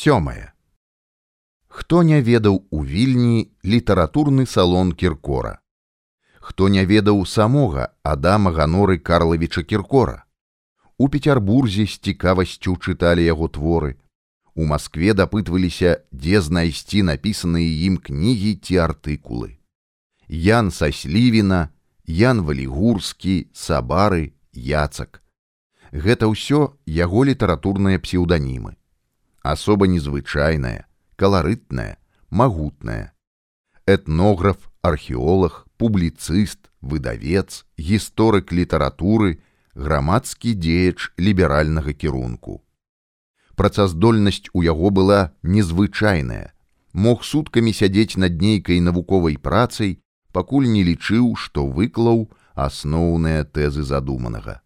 сёмае Хто не ведаў у вільні літаратурны салон кіркора Хто не ведаў самога Адама ганоры Карлавіча кіркора У Петербурзе з цікавасцю чыталі яго творы. У Маскве дапытваліся, дзе знайсці напісаныя ім кнігі ці артыкулы. Ян Саслівіна, Ян Валігурскі, Сабары, Яцак. Гэта ўсё яго літаратурныя псеўданімы. Асоба незвычайная, каларытная, магутная. Этнограф, археолог, публіцыст, выдавец, гісторык літаратуры, грамадскі дзеяч ліберальнага кірунку. Працаздольнасць у яго была незвычайная. Мог суткамі сядзець над нейкай навуковай працай, пакуль не лічыў, што выклаў асноўныя тэзы задуманага.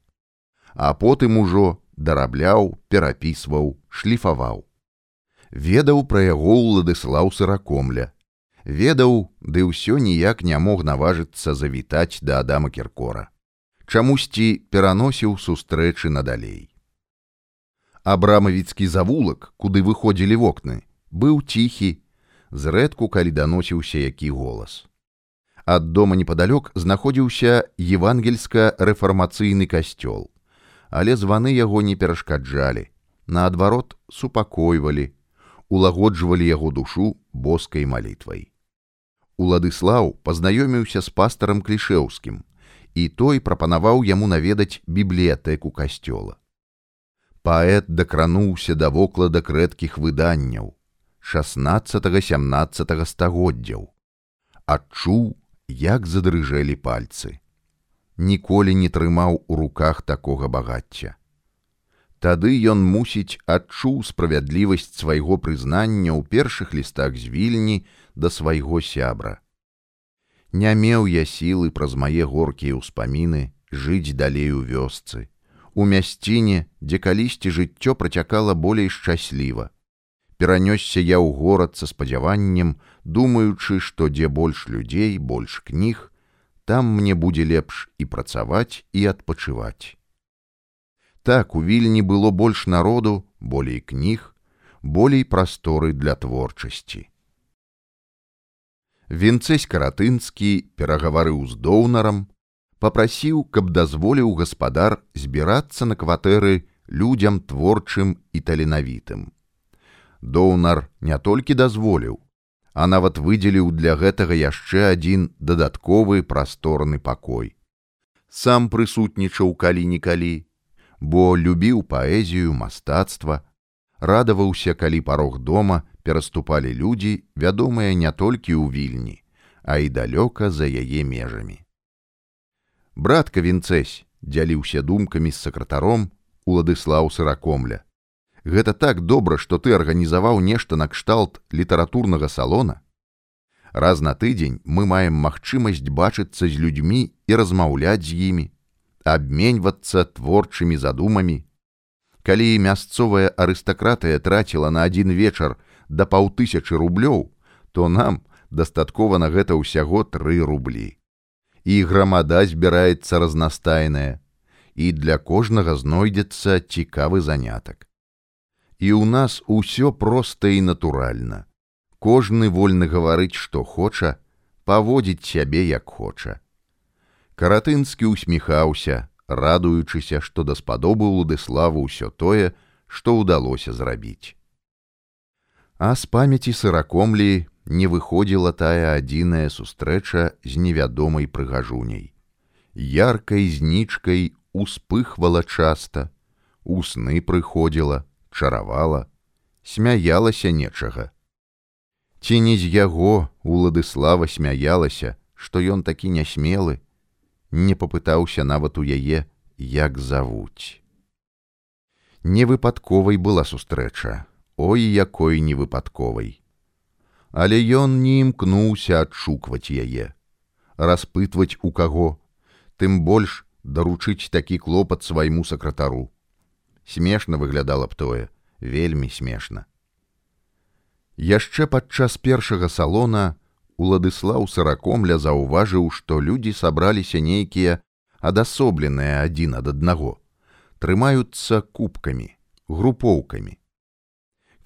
А потым ужо дарабляў, перапісваў, шліфаваў. Ведаў пра яго ўладыслаў сыракомля. Ведаў, ды ўсё ніяк не мог наважыцца завітаць да Адама Кіркора чамусьці пераносіў сустрэчы надалей. Абрамавіцкі завулак, куды выходзілі вокны, быў ціхі, зрэдку калі даносіўся які голас. Ад дома непадалёк знаходзіўся евангельска-рэфармацыйны касцёл, але званы яго не перашкаджалі, наадварот супакойвалі, улагоджвалі яго душу боскай малітвай. Уладыслаў пазнаёміўся з пастарам клішеўскім, і той прапанаваў яму наведаць бібліятэку касцёла. Паэт дакрануўся да вокладак рэдкіх выданняў 16-17 стагоддзяў. Адчуў, як задрыжэлі пальцы. Ніколі не трымаў у руках такога багацця. Тады ён мусіць адчуў справядлівасць свайго прызнання ў першых лістах з вільні да свайго сябра Не меў я сілы праз мае горкія ўспаміны жыць далей у вёсцы. У мясціне, дзе калісьці жыццё працякала болей шчасліва. Перанёсся я ў горад са спадзяваннем, думаючы, што дзе больш людзей, больш кніг, там мне будзе лепш і працаваць і адпачываць. Так у вільні было больш народу, болей кніг, болей прасторы для творчасці. Вінцэсь каратынскі перагаварыў з доўнарам, попрасіў, каб дазволіў гаспадар збірацца на кватэры людзям творчым і таленавітым. Доўнар не толькі дазволіў, а нават выдзеліў для гэтага яшчэ адзін дадатковы прасторны пакой. Сам прысутнічаў калі-нікалі, бо любіў паэзію, мастацтва, радаваўся, калі парог дома пераступалі людзі, вядомыя не толькі ў вільні, а і далёка за яе межамі. Братка Вінцэсь дзяліўся думкамі з сакратаром Уладыслаў сыракомля. Гэта так добра, што ты арганізаваў нешта накшталт літаратурнага салона. Раз на тыдзень мы маем магчымасць бачыцца з людзьмі і размаўляць з імі, абменьвацца творчымі задумамі. Калі мясцовая арыстакратыя траціла на адзін вечар да паўтысячы рублёў, то нам дастаткова на гэта ўсяго тры рублі. І грамада збіраецца разнастайная, і для кожнага знойдзецца цікавы занятак. І ў нас усё проста і натуральна. Кожны вольны гаварыць, што хоча, паводзіць сябе як хоча. Каратынскі усміхаўся, радуючыся, што даспадобы Уладыславу ўсё тое, што ўдалося зрабіць. А з памяці сыракомлі не выходзіла тая адзіная сустрэча з невядомай прыгажуняй. Яркай знічкай успыхвала часта, у сны прыходзіла, чаравала, смяялася нечага. Ці не з яго уладыслава смяялася, што ён такі нясмелы, не папытаўся нават у яе, як завуць. Невыпадковай была сустрэча, ой якой невыпадковай. Але ён не імкнуўся адшукваць яе, распытваць у каго, тым больш даручыць такі клопат свайму сакратару. Смешна выглядала б тое, вельмі смешна. Яшчэ падчас першага салона Уладыслаў сыракомля заўважыў, што людзі сабраліся нейкія адасобленыя адзін ад аднаго, трымаюцца кубкамі, групоўкамі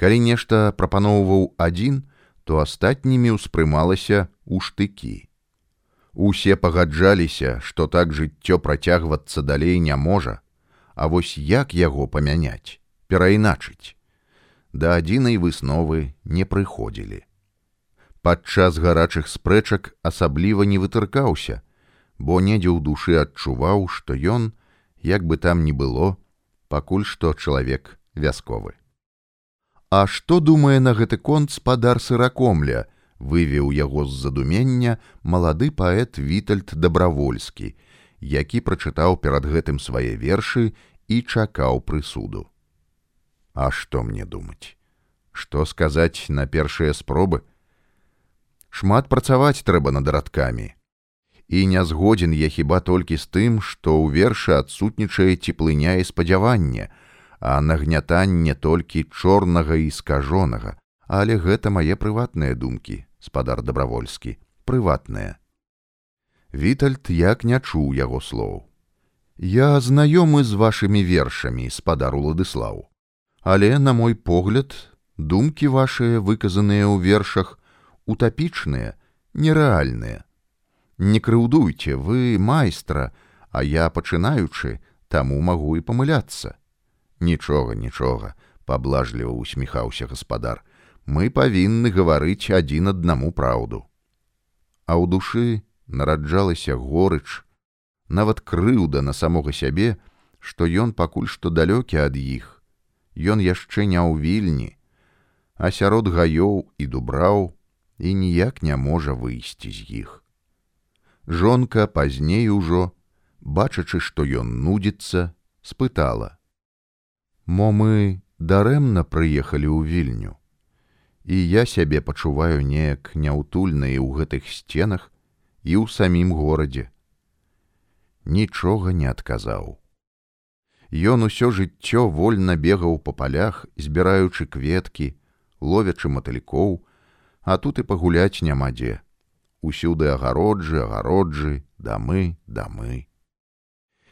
Калі нешта прапаноўваў адзін, то астатнімі ўспрымалася ў штыкі. Усе пагаджаліся, што так жыццё працягвацца далей не можа, А вось як яго памяняць, перайначыць. Да адзінай высновы не прыходзілі. Падчас гарачых спрэчак асабліва не вытыркаўся, бо недзе ў душы адчуваў, што ён, як бы там ні было, пакуль што чалавек вясковы. А што думае на гэты конт спадар сыракомля, вывеў яго з задумення малады паэт вітальд дабравольскі, які прачытаў перад гэтым свае вершы і чакаў прысуду. А што мне думаць? Што сказаць на першыя спробы? Шмат працаваць трэба над радкамі. І не згодзін я хіба толькі з тым, што ў вершы адсутнічае цеплыня і спадзяванне, а нагнятанне толькі чорнага і скажонага, але гэта мае прыватныя думкі, спадар дабравольскі, прыватныя. Вітальд як не чуў яго слоў. Я знаёмы з вашымі вершамі, спадар уладыслаў. Але, на мой погляд, думкі вашыя, выказаныя ў вершах, утапічныя, нерэальныя. Не крыўдуйце, вы майстра, а я пачынаючы, таму магу і памыляцца. Нічога нічога паблажліва усміхаўся гаспадар. Мы павінны гаварыць адзін аднаму праўду. А ў душы нараджалася горыч нават крыўда на самога сябе што ён пакуль што далёкі ад іх. Ён яшчэ не ў вільні а сярод гаёў і дубраў і ніяк не можа выйсці з іх жонка пазней ужо бачачы што ён нудзіцца спытала Мо мы дарэмна прыехалі ў вільню. І я сябе пачуваю неяк няўтульна і ў гэтых сценах і ў самім горадзе. Нічога не адказаў. Ён усё жыццё вольна бегаў па палях, збіраючы кветкі, ловячы матылькоў, а тут і пагуляць няма дзе. Усюды агароджы, агароджы, дамы, дамы.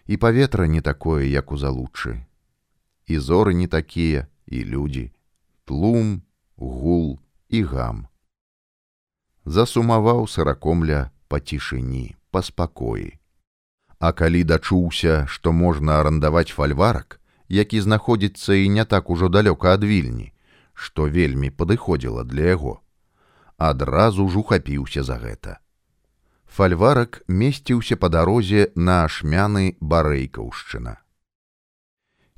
І паветра не такое, як у залучы, і зоры не такія і людзі. Тлум гул і гам. Засумаваў сыракомля па цішыні па спакоі. А калі дачуўся што можна арандаваць фальварак які знаходзіцца і не так ужо далёка ад вільні што вельмі падыходзіла для яго адразу ж ухапіўся за гэта фальварак месціўся па дарозе на ашмяны барэйкаўшчына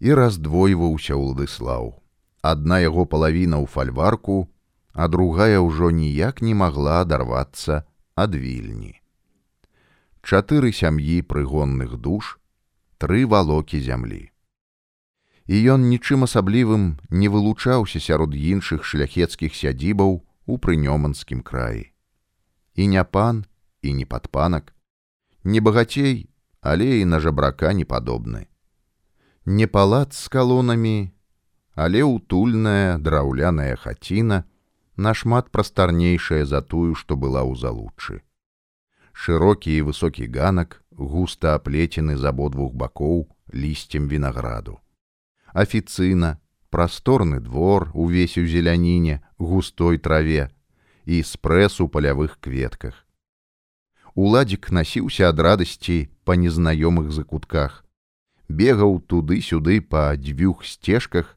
і раздвойваўся ўладыслаў. Адна яго палавіна ў фальварку, а другая ўжо ніяк не магла адарвацца ад вільні. Чатыры сям'і прыгонных душ, тры валокі зямлі. І ён нічым асаблівым не вылучаўся сярод іншых шляхецкіх сядзібаў у прынёманскім краі. І не пан і не падпанак, не багацей, але і на жабрака не падобны не палац з калонамі, але утульная драўляная хаціна нашмат прастарнейшая за тую, што была ў залучы. Шырокі і высокі ганак густа аплецены з абодвух бакоў лісцем вінаграду. Афіцына, прасторны двор увесь у зеляніне, густой траве і спрэс у палявых кветках. Уладзік насіўся ад радасці па незнаёмых закутках, бегаў туды-сюды па дзвюх сцежках,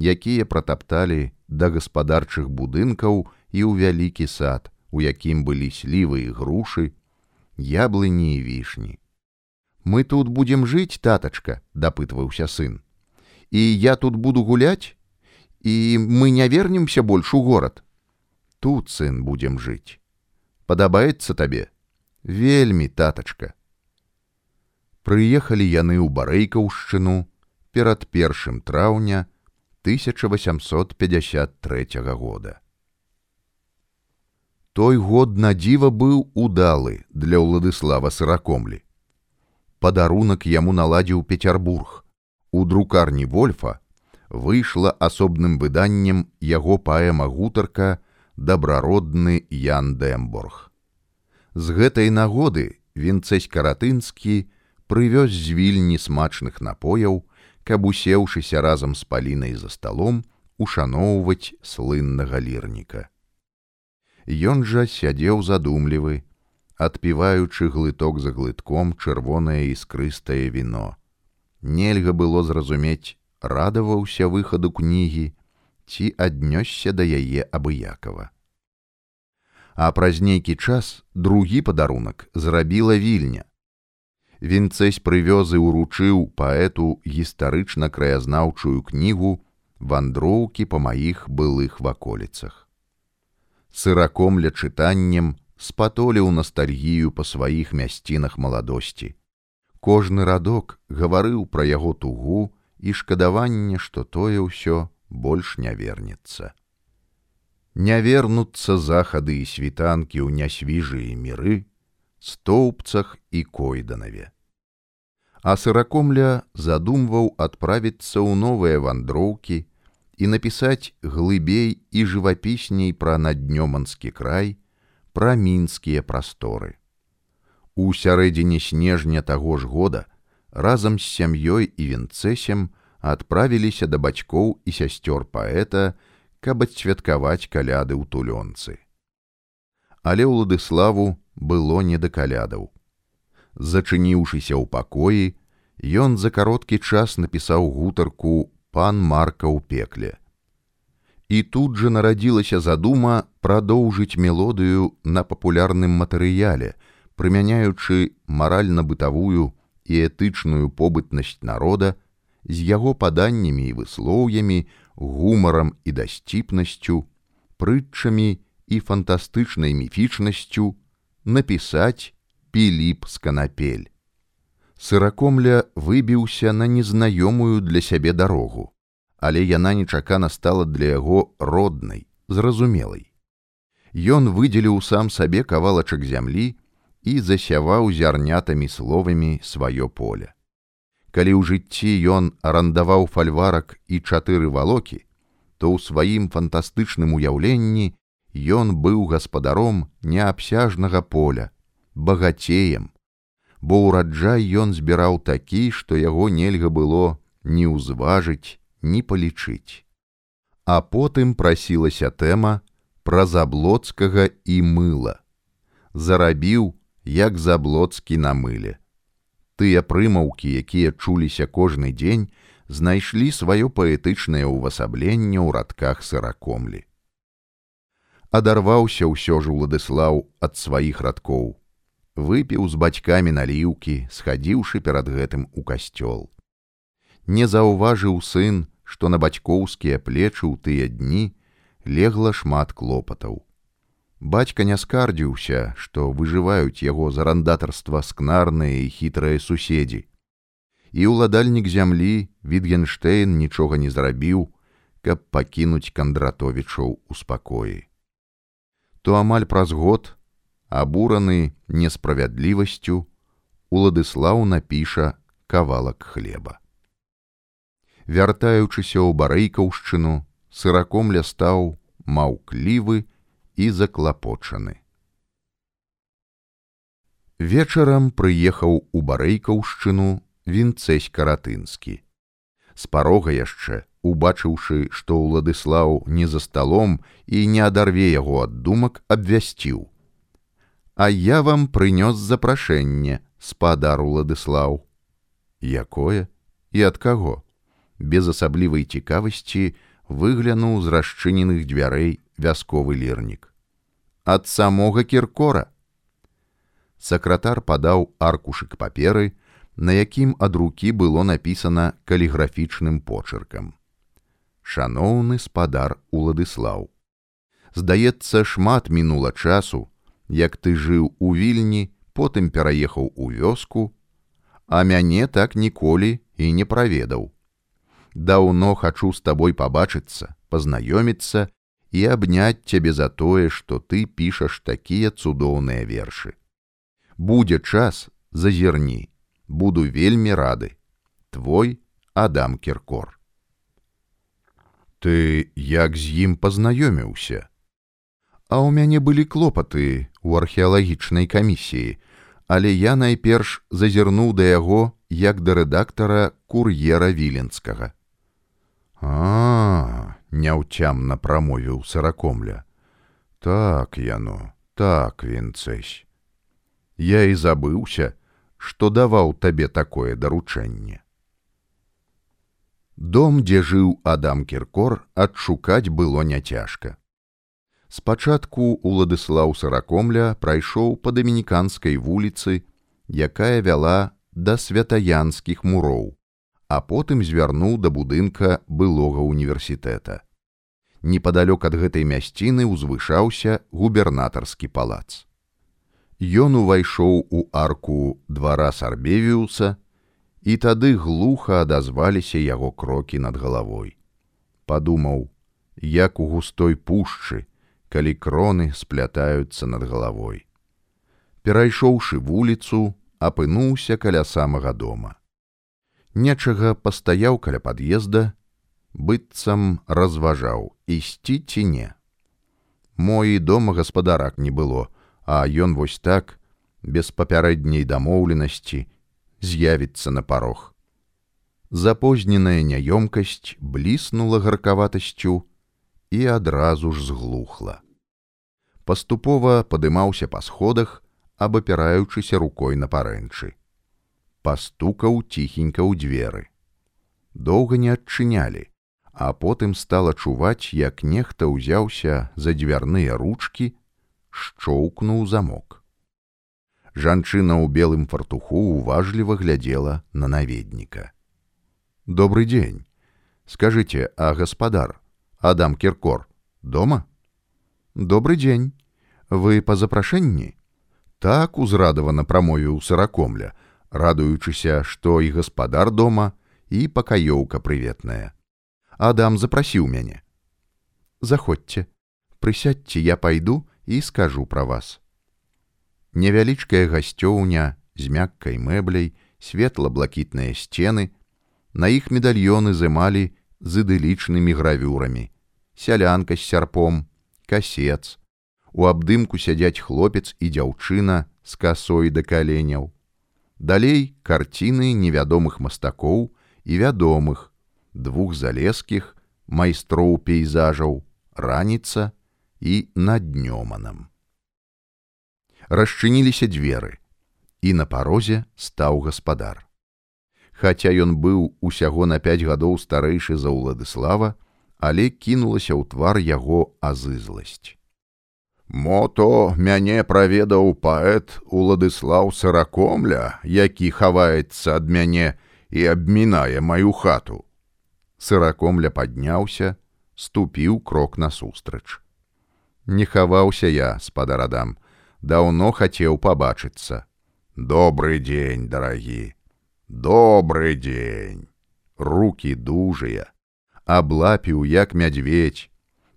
якія пратапталі да гаспадарчых будынкаў і ў вялікі сад, у якім былі слівы і грушы, яблыні і вішні. Мы тут будзем жыць, татачка, дапытваўся сын. І я тут буду гуляць, і мы не вернемся больш у горад. Тут сын будзем жыць. Падабаецца табе, вельмі татачка прыехалі яны ў барэйкаўшчыну перад першым траўня 1853 года. Той год на дзіва быў удалы для ўладыслава сыракомлі. Падарунак яму наладзіў Петербург. У друкарні вольфа выйшла асобным выданнем яго паэма гутарка дабрародны Ян Дэмборг. З гэтай нагоды вінцэсь каратынскі, прывёз з вільні смачных напояў, каб усеўшыся разам з палінай за сталом ушаноўваць слыннага лірніка. Ён жа сядзеў задумлівы, адпіваючы глыток за глытком чырвонае іскрыстае віно. Нельга было зразумець, радаваўся выхаду кнігі ці аднёсся да яе абыякова. А праз нейкі час другі падарунак зрабіла вільня. Вінцэсь прывёз і ўручыў паэту гістарычна краязнаўчую кнігу вандроўкі па маіх былых ваколіцах. Сыраком ля чытаннем спатоліў настальгію па сваіх мясцінах маладосці. Кожны радок гаварыў пра яго тугу і шкадаванне, што тое ўсё больш не вернецца. Не вернуцца захады і світанкі ў нясвіжыя міры, стоўпцах і койданаве. А сыракомля задумваў адправіцца ў новыя вандроўкі і напісаць глыбей і жывапісней пра наднёманскі край, пра мінскія прасторы. У сярэдзіне снежня таго ж года разам з сям'ёй і вінцэсем адправіліся да бацькоў і сясцёр паэта, каб адцвяткаваць каляды ў тулёнцы. Але ўладыславу было не да калядаў. Зачыніўшыся ў пакоі, ён за кароткі час напісаў гутарку пан марка ў пекле. І тут жа нарадзілася задума прадоўжыць мелодыю на папулярным матэрыяле, прымяняючы маральна-бытавую і этычную побытнасць народа з яго паданнямі і выслоўямі, гумарам і дасціпнасцю, прытчамі і фантастычнай міфічнасцю напісаць піліп з канапель. Сыракомля выбіўся на незнаёмую для сябе дарогу, але яна нечакана стала для яго роднай, зразумелай. Ён выдзеліў сам сабе кавалачак зямлі і засяваў зярнятамі словамі сваё поле. Калі ў жыцці ён арандаваў фальварак і чатыры валокі, то ў сваім фантастычным уяўленні ён быў гаспадаром неабсяжнага поля, багацеем, бо ўраджай ён збіраў такі, што яго нельга было ні ўзважыць, ні палічыць. А потым прасілася тэма пра заблоцкага і мыла. Зарабіў, як заблоцкі на мыле. Тыя прымаўкі, якія чуліся кожны дзень, знайшлі сваё паэтычнае ўвасабленне ў радках сыракомлі. Адарваўся ўсё ж уладыслаў ад сваіх радкоў выпіў з бацькамі наліўкі, схадзіўшы перад гэтым у касцёл. Не заўважыў сын, што на бацькоўскія плечы ў тыя дні легла шмат клопатаў. Бацька не скардзіўся, што выжываюць яго за рандатарства скнарныя і хітрыя суседзі. І ўладальнік зямлі Вітгенштейн нічога не зрабіў, каб пакінуць кандратовічоў у спакоі. То амаль праз год абураны несправядлівасцю, Уладыслаў напіша кавалак хлеба. Вяртаючыся ў барэйкаўшчыну, сыракомля стаў маўклівы і заклапочаны. Вечарам прыехаў у барэйкаўшчыну вінцэсь каратынскі. З парога яшчэ, убачыўшы, што ўладыслаў не за сталом і не адарве яго ад думак абвясціў: А я вам прынёс запрашэнне, спадар Уладыслаў. Якое і ад каго? Без асаблівай цікавасці выглянуў з расчыненых дзвярэй вясковы лірнік. Ад самога кіркора. Сакратар падаў аркушык паперы, на якім ад рукі было напісана каліграфічным почыркам. Шаноўны спадар Уладыслаў. Здаецца, шмат мінула часу, як ты жыў у вільні, потым пераехаў у вёску, а мяне так ніколі і не праведаў. Даўно хачу з табой пабачыцца, пазнаёміцца і абняць цябе за тое, што ты пішаш такія цудоўныя вершы. Будзе час, зазірні, буду вельмі рады. Твой Адам Кіркор. Ты як з ім пазнаёміўся? А ў мяне былі клопаты, у археалагічнай камісіі, але я найперш зазірнуў да яго як да рэдактара кур'ера віленскага. А, няўцямна прамовіў сыракомля. Так яно, так, вінцэсь. Я і забыўся, што даваў табе такое даручэнне. Дом, дзе жыў Адам Кіркор, адшукаць было няцяжка. Спачатку Уладыслаў сыракомля прайшоў па дамініканскай вуліцы, якая вяла да святаянскіх муроў, а потым звярнуў да будынка былога універсітэта. Непадалёк ад гэтай мясціны ўзвышаўся губернатарскі палац. Ён увайшоў у арку двара сарбевіуса, і тады глуха адазваліся яго крокі над галавой. Падумаў, як у густой пушчы, калі кроны сплятаюцца над галавой. Перайшоўшы вуліцу, апынуўся каля самага дома. Нечага пастаяў каля пад'езда, быццам разважаў ісці ці не. Мо і дома гаспадарак не было, а ён вось так, без папярэдняй дамоўленасці, з'явіцца на парог. Запозненая няёмкасць бліснула гаркаватасцю і адразу ж зглухла. Паступова падымаўся па сходах, абапіраючыся рукой на парэнчы. Пастукаў ціхенька ў дзверы. Доўга не адчынялі, а потым стала чуваць, як нехта ўзяўся за дзвярныя ручкі, шчоўкнуў замок. Жанчына ў белым фартуху уважліва глядзела на наведніка. Добрый дзень. Скажыце, а гаспадар, Адам Кіркор, дома? Добрый дзень. Вы па запрашэнні? так узрадавана прамовіў сыракомля, радуючыся, што і гаспадар дома і пакаёўка прыветная. Адам запрасіў мяне. Заходзьце, прысядьце, я пайду і скажу пра вас. Невялічкая гасцёўня з мяккай мэбляй, светла-блакітныя сцены, на іх медальёны зымалі з ідылічнымі гравюрамі, сялянка з сярпом, касец, у абдымку сядзяць хлопец і дзяўчына з касой да каленяў. Далей карціны невядомых мастакоў і вядомых, двух залескіх майстроў пейзажаў, раніца і над днёманам. Расчыніліся дзверы, і на парозе стаў гаспадар. Хаця ён быў усяго на пяць гадоў старэйшы за ўладыслава, але кінулася ў твар яго азызласць. Мото мяне праведаў паэт Уладыслаў сыракомля, які хаваецца ад мяне і абмінае маю хату. Сыракомля падняўся, ступіў крок насустрач. Не хаваўся я, спадарадам, даўно хацеў пабачыцца. Добры дзень, дарагі, добры дзень. Рукі дужыя, аблапіў як мядзведь,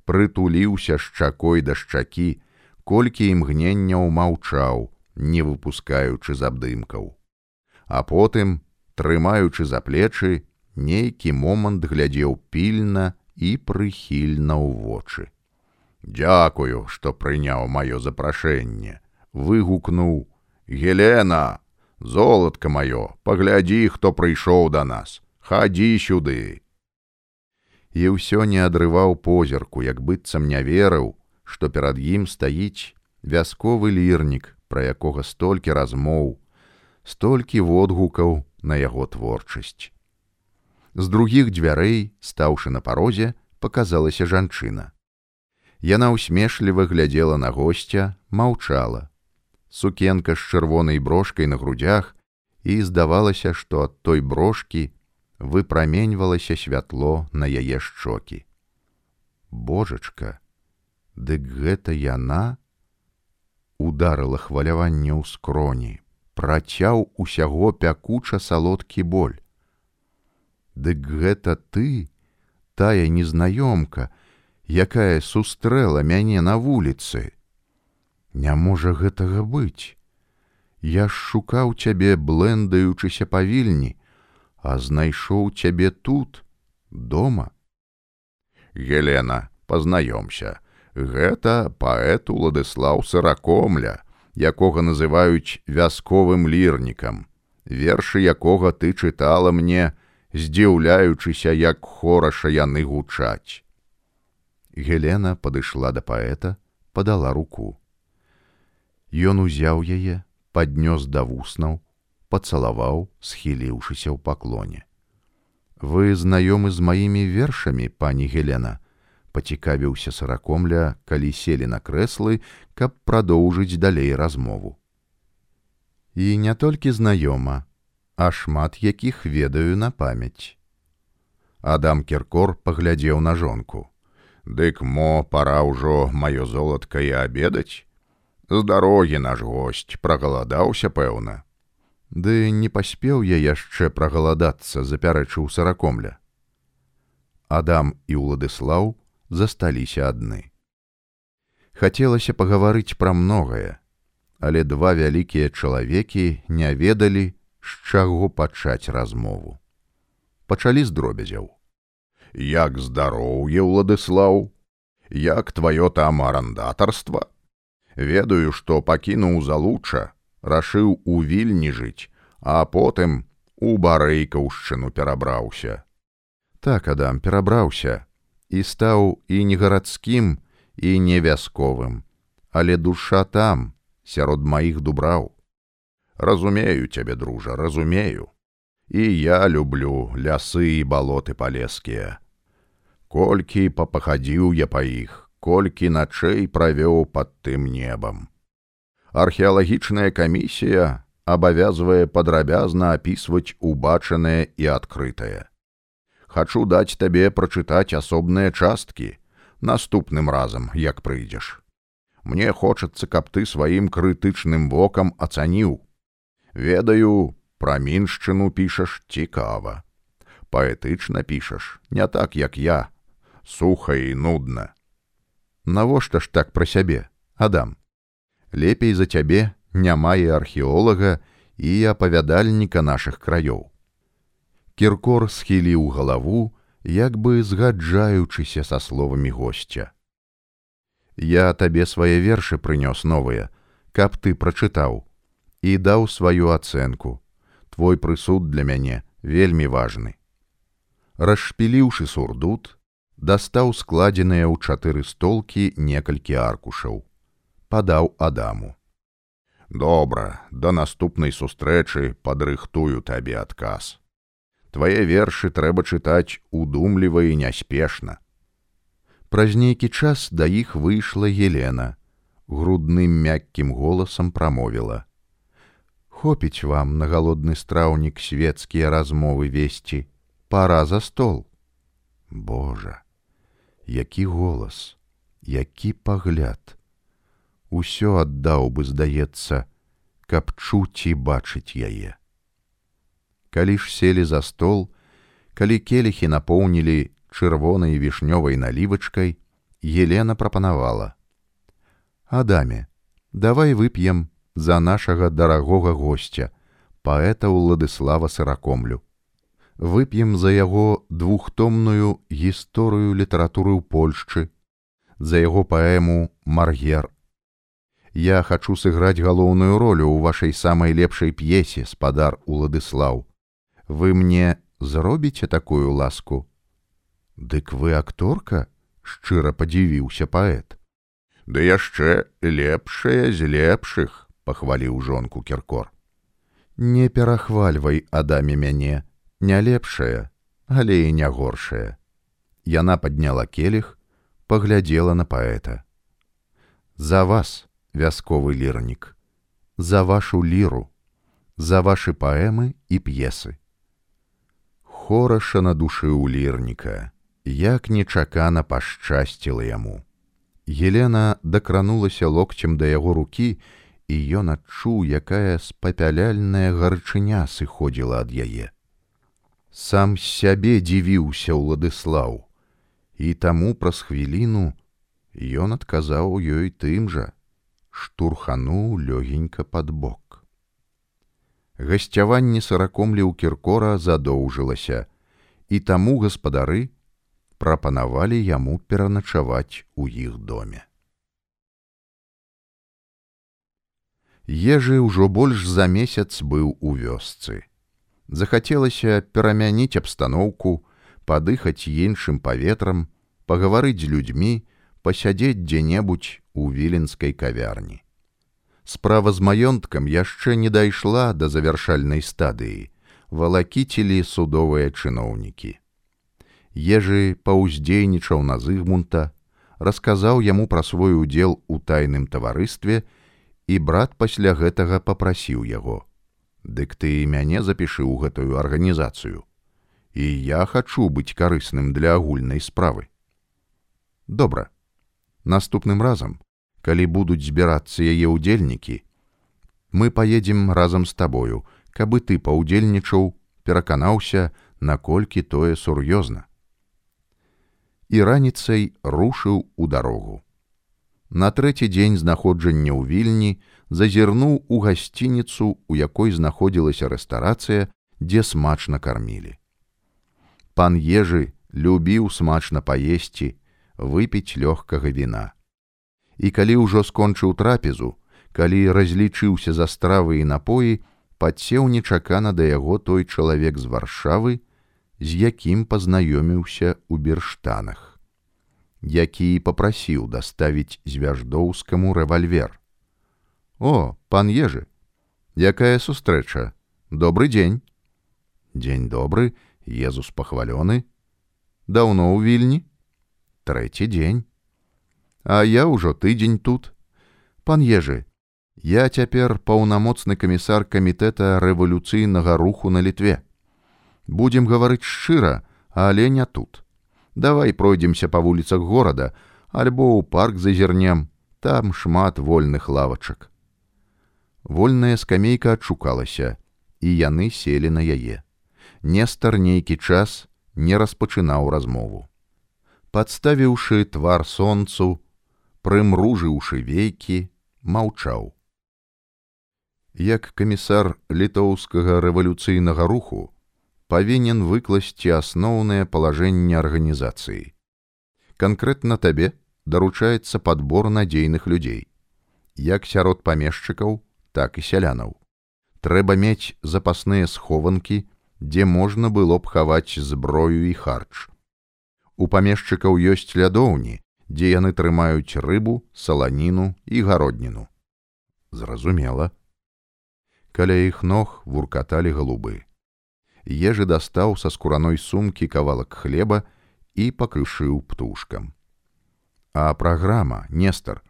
прытуліўся шчакой да шчакі, колькі імгненняў маўчаў, не выпускаючы з абдымкаў. А потым, трымаючы за плечы, нейкі момант глядзеў пільна і прыхільна ў вочы. Дякую, што прыняў маё запрашэнне, выгукнуў: Гелена, золатка маё, паглядзі, хто прыйшоў да нас, хадзі сюды і ўсё не адрываў позірку, як быццам не верыў, што перад ім стаіць вясковы лірнік, пра якога столькі размоў, столькі водгукаў на яго творчасць. З другіх дзвярэй, стаўшы на парозе, показалася жанчына. Яна ўсмешліва глядзела на госця, маўчала. Сукенка з чырвонай брошкай на грудях, і здавалася, што ад той брошкі выпраменьвалася святло на яе шчокі. Божачка, дык гэта яна ударыла хваляванне ў скроні, працяў усяго пякуча салодкі боль. Дык гэта ты, тая незнаёмка, якая сустрэла мяне на вуліцы. Не можа гэтага быць. Я ж шукаў цябе, блэндаючыся павільні, а знайшоў цябе тут дома Гелена пазнаёмся гэта паэт уладыслаў сыракомля якога называюць вясковым лірнікам вершы якога ты чытала мне здзіўляючыся, як хораша яны гучаць. Гелена падышла да паэта, падала руку. Ён узяў яе, паднёс да вуснаў, пацалаваў, схіліўшыся ў паклоне. Вы знаёмы з маімі вершамі, пані Гелена, пацікавіўся саракомля, калі селі на крэслы, каб прадоўжыць далей размову. І не толькі знаёма, а шмат якіх ведаю на памяць. Адам Кіркор паглядзеў на жонку. Дык мо пара ўжо маё золатка і абедаць. З дарогі наш госць прагаладаўся, пэўна. Ды не паспеў я яшчэ прагаладацца, запярэчыў саракомля. Адам і Уладыслаў засталіся адны. Хацелася пагаварыць пра многае, але два вялікія чалавекі не ведалі, з чаго пачаць размову. Пачалі з дробязяў. Як здароўе, Уладыслаў, як тваё там арандатарства? Ведаю, што пакінуў залуча, рашыў у вільні жыць, а потым у барэйкаўшчыну перабраўся. Так адам перабраўся і стаў і не гарадскім і не вясковым, але душа там, сярод маіх дубраў. Разумею цябе, дружа, разумею. І я люблю лясы і балоты палескія. Колькі папахадзіў я па іх, колькі начэй правёў пад тым небам. Археалагічная камісія абавязвае падрабязна апісваць убачанае і адкрытае. Хачу даць табе прачытаць асобныя часткі наступным разам, як прыйдзеш. Мне хочацца, каб ты сваім крытычным вокам ацаніў. Ведаю, пра міншчыну пішаш цікава. Паэтычна пішаш, не так, як я, суха і нудна. Навошта ж так пра сябе, Адам. Лепей за цябе няма і археолага і апавядальніка нашых краёў. Кіркор схіліў галаву, як бы згаджаючыся са словамі госця. Я табе свае вершы прынёс новыя, каб ты прачытаў і даў сваю ацэнку. Твой прысуд для мяне вельмі важны. Расшпіліўшы сурдут, дастаў складзеныя ў чатыры столкі некалькі аркушаў падаў адаму. Добра да наступнай сустрэчы падрыхтую табе адказ твае вершы трэба чытаць удумліва і няспешна праз нейкі час да іх выйшла елена грудным мяккім голасам прамовіла хопіць вам на галодны страўнік свецкія размовы весці пара за стол Божа які голас, які пагляд. Усё аддаў бы, здаецца, каб чуць і бачыць яе. Калі ж селі за стол, калі келіхі напоўнілі чырвонай вішнёвай налівачкай, Елена прапанавала: « Адаме, давай вып'ем за нашага дарагога госця, паэта Уладыслава сыракомлю вып'ем за яго двухтомную гісторыю літаратуры ў Польшчы, за яго паэму Маргер. Я хачу сыграць галоўную ролю ў вашай самай лепшай п'есе спадар Уладыслаў. Вы мне зробіце такую ласку. Дык вы акторка, шчыра падзівіўся паэт. Ды яшчэ лепшая з лепшых, пахваліў жонку кіркор. Не перахвальвай адаме мяне, не лепшая, але і не горшая. Яна падняла келіх, паглядзела на паэта. За вас, вясковы лірнік, за вашу ліру, за вашы паэмы і п'есы. Хораша на душы ў лірніка, як нечакана пашчасціла яму. Елена дакранулася локцем да яго рукі, і ён адчуў, якая спапяляльная гарчыня сыходзіла ад яе сам сябе дзівіўся ўладыслаў і таму праз хвіліну ён адказаў ёй тым жа штурхануў лёгенька пад бок. Гасцяванне саракомлі ў кіркора задоўжылася і таму гаспадары прапанавалі яму пераначаваць у іх доме. Ежы ўжо больш за месяц быў у вёсцы. Захацелася перамяніць абстаноўку, падыхаць іншым паветрам, пагаварыць з людзьмі, пасядзець дзе-небудзь у віленскай кавярні. Справа з маёнткам яшчэ не дайшла да завяршальнай стадыі, валакіцілі судовыя чыноўнікі. Ежы паўздзейнічаў на зыгмунта, расказаў яму пра свой удзел у тайным таварыстве, і брат пасля гэтага попрасіў яго: « Дык ты мяне запішы ў гэтую арганізацыю. І я хачу быць карысным для агульнай справы. Добра. Наступным разам калі будуць збірацца яе ўдзельнікі, мы паедзем разам з табою, каб і ты паўдзельнічаў, пераканаўся, наколькі тое сур'ёзна. І раніцай рушыў у дарогу. На трэці дзень знаходжання ў вільні зазірнуў у гасцініцу, у якой знаходзілася рэстарацыя, дзе смачна кармілі. Пан ежы любіў смачна паесці, выпіць лёгкага віна і калі ўжо скончыў трапезу, калі разлічыўся за стравы і напоі, падсеў нечакана да яго той чалавек з варшавы, з якім пазнаёміўся ў берштанах, які попрасіў даставіць звяждоўскаму рэвальвер. О, пан ежы, якая сустрэча, добрый дзень. Дзень добры, Езус пахвалёны, даўно ў вільні, трэці дзень. А я ўжо тыдзень тут. Пан ежы, я цяпер паўнамоцны камісар камітэта рэвалюцыйнага руху на літве. Будзем гаварыць шчыра, але не тут. Давай пройдземся па вуліцах горада, альбо ў парк зазірнем, там шмат вольных лавачак. Вольная скамейка адшукалася, і яны селі на яе. Нестар нейкі час не распачынаў размову. Падставіўшы твар сонцу, прымружыўшы вейкі, маўчаў. Як камісар літоўскага рэвалюцыйнага руху павінен выкласці асноўнае палажэнне арганізацыі. Канкрэтна табе даручаецца падбор надзейных людзей, як сярод памешчыкаў, так і сялянаў. Трэба мець запасныя схованкі, дзе можна было б хаваць зброю і харч. У памешчыкаў ёсць лядоўні, дзе яны трымаюць рыбу, саланіну і гародніну. Зразумела. Каля іх ног вуркаталі галубы. Ежы дастаў са скураной сумкі кавалак хлеба і пакрышыў птушкам. А праграма, Нестар,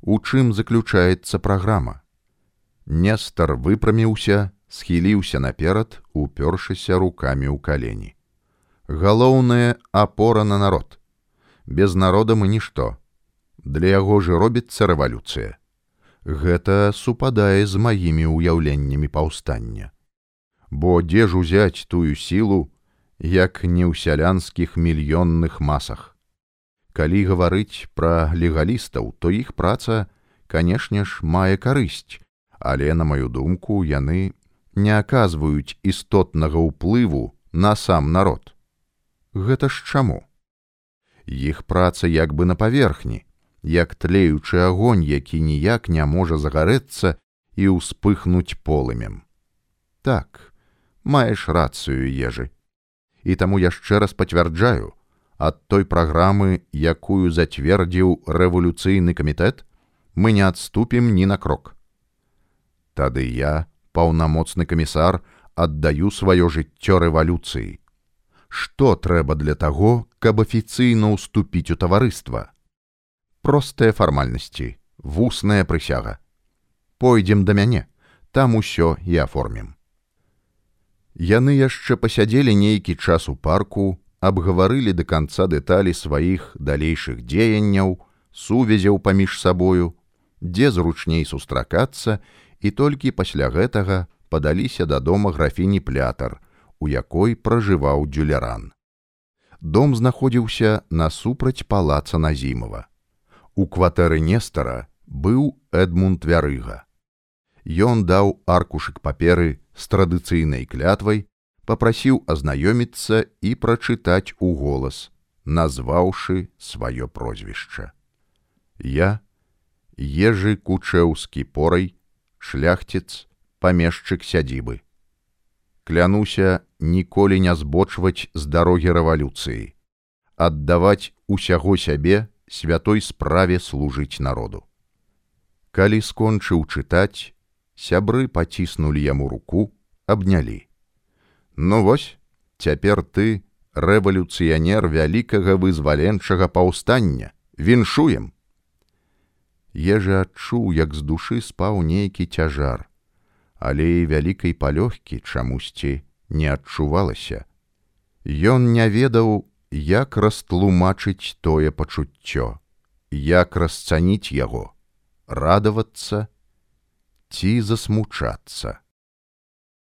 у чым заключаецца праграма? Нестар выпраміўся, схіліўся наперад, упёршыся рукамі ў калені. Галоўнае апора на народ без народа мы нішто. Для яго ж робіцца рэвалюцыя. Гэта супадае з маімі ўяўленнямі паўстання. Бо дзе ж узяць тую сілу, як не ў сялянскіх мільённых масах. Калі гаварыць пра легалістаў, то іх праца, канешне ж, мае карысць, але, на маю думку, яны не аказваюць істотнага ўплыву на сам народ. Гэта ж чаму? іх праца як бы на паверхні, як тлеючы агонь, які ніяк не можа загарэцца і ўспыхнуць полымем. Так, маеш рацыю ежы. І таму яшчэ раз пацвярджаю, ад той праграмы, якую зацвердзіў рэвалюцыйны камітэт, мы не адступім ні на крок. Тады я, паўнамоцны камісар, аддаю сваё жыццё рэвалюцыі што трэба для таго, каб афіцыйна ўступіць у таварыства. Простыя фармальнасці, вусная прысяга. Пойдзем да мяне, там усё і аформім. Яны яшчэ пасядзелі нейкі час у парку, абгаварылі да канца дэталі сваіх далейшых дзеянняў, сувязяў паміж сабою, дзе зручней сустракацца, і толькі пасля гэтага падаліся да дома графіні плятар, у якой пражываў дзюляран. Дом знаходзіўся насупраць палаца назімова. У кватэры Нестара быў Эдмунд вярыга. Ён даў аркушык паперы з традыцыйнай клятвай, попрасіў азнаёміцца і прачытаць у голас, назваўшы сваё прозвішча. Я, ежы кучэўскі порай, шляхціц, памешчык сядзібы клянуся ніколі не збочваць з дарогі рэвалюцыі, аддаваць усяго сябе святой справе служыць народу. Калі скончыў чытаць, сябры паціснулі яму руку, абнялі. Ну вось, цяпер ты рэвалюцыянер вялікага вызваленчага паўстання, віншуем. Ежа адчуў, як з душы спаў нейкі цяжар, але і вялікай палёгкі чамусьці не адчувалася. Ён не ведаў, як растлумачыць тое пачуццё, як расцаніць яго, радавацца ці засмучацца.